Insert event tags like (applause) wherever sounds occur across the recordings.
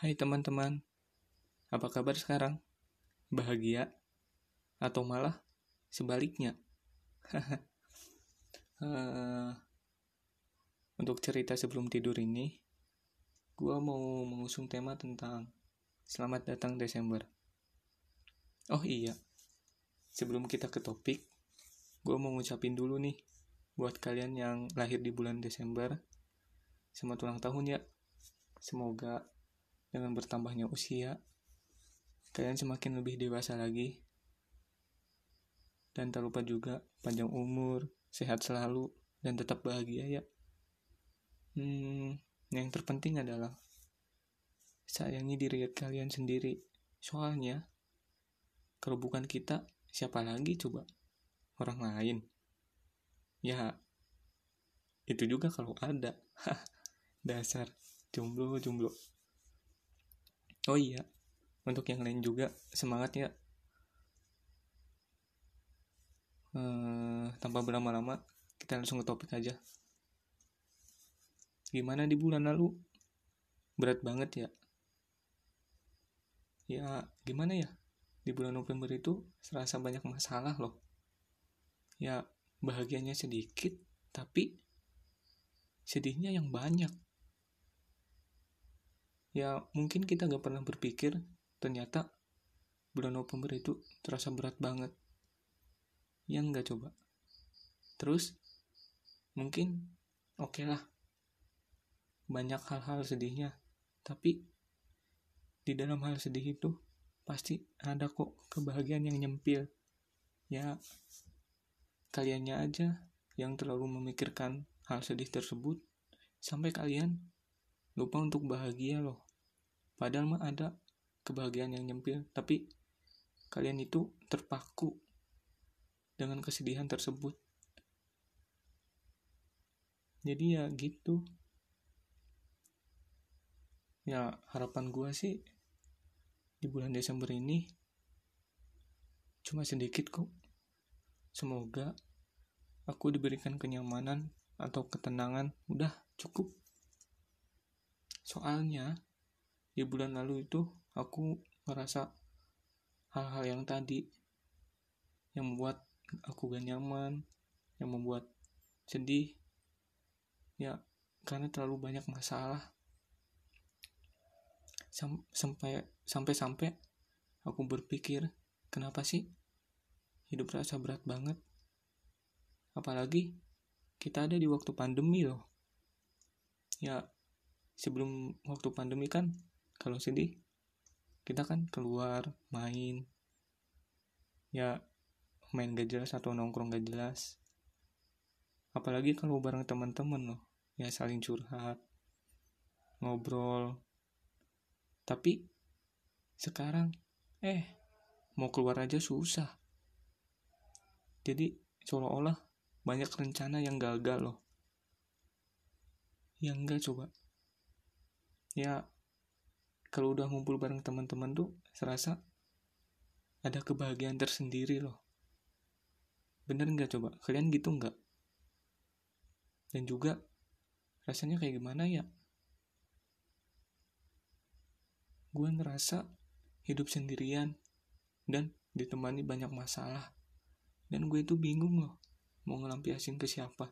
Hai teman-teman, apa kabar sekarang? Bahagia? Atau malah sebaliknya? uh, (laughs) untuk cerita sebelum tidur ini, gue mau mengusung tema tentang Selamat datang Desember. Oh iya, sebelum kita ke topik, gue mau ngucapin dulu nih buat kalian yang lahir di bulan Desember. Selamat ulang tahun ya. Semoga dengan bertambahnya usia, kalian semakin lebih dewasa lagi. Dan tak lupa juga panjang umur, sehat selalu, dan tetap bahagia ya. Hmm, yang terpenting adalah sayangi diri kalian sendiri. Soalnya, kalau bukan kita, siapa lagi coba? Orang lain. Ya, itu juga kalau ada. (laughs) Dasar jomblo-jomblo. Oh iya, untuk yang lain juga semangat ya. Uh, tanpa berlama-lama, kita langsung ke topik aja. Gimana di bulan lalu? Berat banget ya ya gimana ya di bulan November itu serasa banyak masalah loh ya bahagianya sedikit tapi sedihnya yang banyak ya mungkin kita gak pernah berpikir ternyata bulan November itu terasa berat banget. Yang gak coba. Terus mungkin oke okay lah. Banyak hal-hal sedihnya. Tapi di dalam hal sedih itu pasti ada kok kebahagiaan yang nyempil. Ya kaliannya aja yang terlalu memikirkan hal sedih tersebut. Sampai kalian lupa untuk bahagia loh. Padahal mah ada kebahagiaan yang nyempil tapi kalian itu terpaku dengan kesedihan tersebut. Jadi ya gitu. Ya harapan gue sih di bulan Desember ini cuma sedikit kok. Semoga aku diberikan kenyamanan atau ketenangan. Udah cukup soalnya di bulan lalu itu aku merasa hal-hal yang tadi yang membuat aku gak nyaman yang membuat sedih ya karena terlalu banyak masalah. Sampai sampai sampai aku berpikir kenapa sih hidup rasa berat banget? Apalagi kita ada di waktu pandemi loh. Ya sebelum waktu pandemi kan kalau sedih kita kan keluar main ya main gak jelas atau nongkrong gak jelas apalagi kalau bareng teman-teman loh ya saling curhat ngobrol tapi sekarang eh mau keluar aja susah. Jadi seolah-olah banyak rencana yang gagal loh. Ya enggak coba. Ya kalau udah ngumpul bareng teman-teman tuh serasa ada kebahagiaan tersendiri loh. Bener nggak coba? Kalian gitu nggak? Dan juga rasanya kayak gimana ya? gue ngerasa hidup sendirian dan ditemani banyak masalah dan gue itu bingung loh mau ngelampiasin ke siapa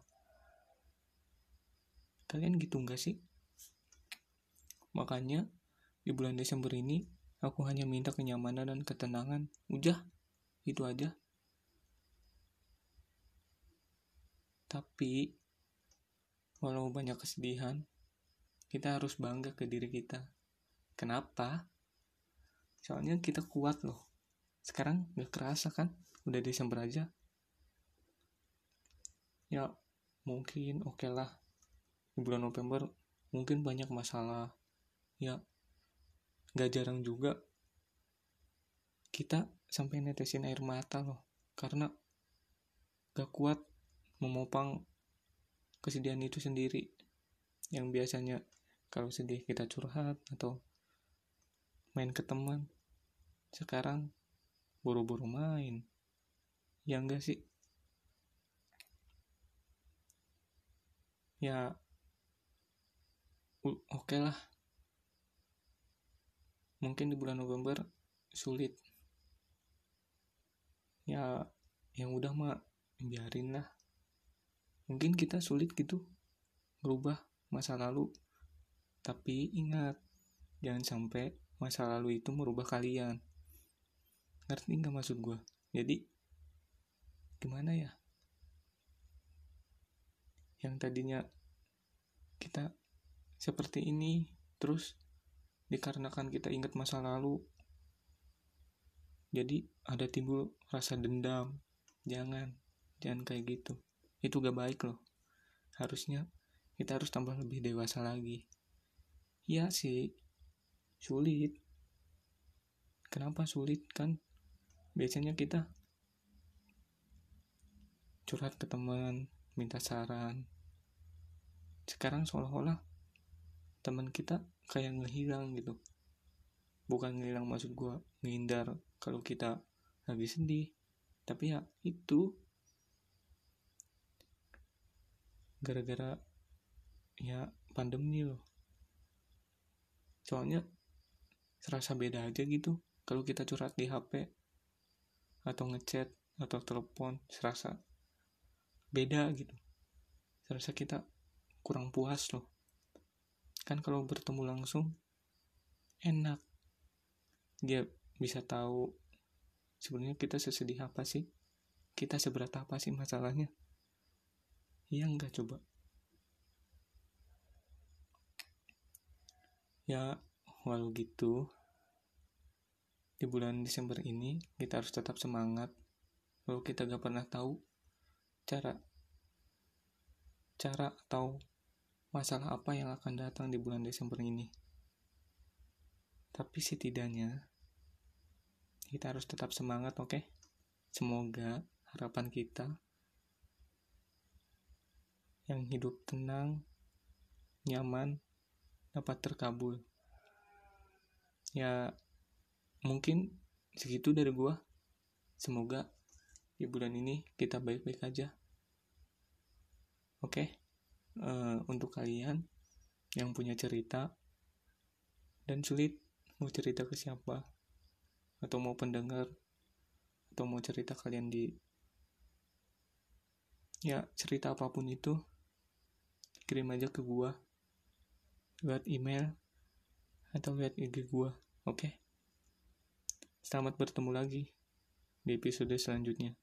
kalian gitu nggak sih makanya di bulan Desember ini aku hanya minta kenyamanan dan ketenangan udah itu aja tapi walau banyak kesedihan kita harus bangga ke diri kita Kenapa? Soalnya kita kuat loh. Sekarang gak kerasa kan? Udah Desember aja. Ya mungkin oke okay lah. Di bulan November mungkin banyak masalah. Ya gak jarang juga kita sampai netesin air mata loh. Karena gak kuat memopang kesedihan itu sendiri. Yang biasanya kalau sedih kita curhat atau main ke teman sekarang buru-buru main ya enggak sih ya oke okay lah mungkin di bulan November sulit. Ya yang udah mah biarin lah. Mungkin kita sulit gitu merubah masa lalu. Tapi ingat jangan sampai masa lalu itu merubah kalian. Ngerti nggak maksud gue jadi gimana ya? Yang tadinya kita seperti ini terus dikarenakan kita ingat masa lalu. Jadi ada timbul rasa dendam. Jangan jangan kayak gitu. Itu gak baik loh. Harusnya kita harus tambah lebih dewasa lagi. Ya sih sulit. Kenapa sulit kan? Biasanya kita curhat ke teman minta saran. Sekarang seolah-olah teman kita kayak ngehilang gitu. Bukan ngehilang maksud gue ngehindar kalau kita lagi sedih. Tapi ya itu. Gara-gara ya pandemi loh. Soalnya serasa beda aja gitu kalau kita curhat di HP atau ngechat atau telepon serasa beda gitu. Serasa kita kurang puas loh kan kalau bertemu langsung enak. Dia bisa tahu sebenarnya kita sesedih apa sih? Kita seberat apa sih masalahnya? Iya enggak coba? Ya walau gitu di bulan Desember ini kita harus tetap semangat. Kalau kita gak pernah tahu cara cara atau masalah apa yang akan datang di bulan Desember ini. Tapi setidaknya kita harus tetap semangat, oke? Okay? Semoga harapan kita yang hidup tenang, nyaman, dapat terkabul. Ya, mungkin segitu dari gua. Semoga di bulan ini kita baik-baik aja. Oke, okay? Uh, untuk kalian yang punya cerita dan sulit mau cerita ke siapa, atau mau pendengar, atau mau cerita kalian di ya cerita apa pun itu kirim aja ke gua lewat email atau lewat IG gua oke okay? selamat bertemu lagi di episode selanjutnya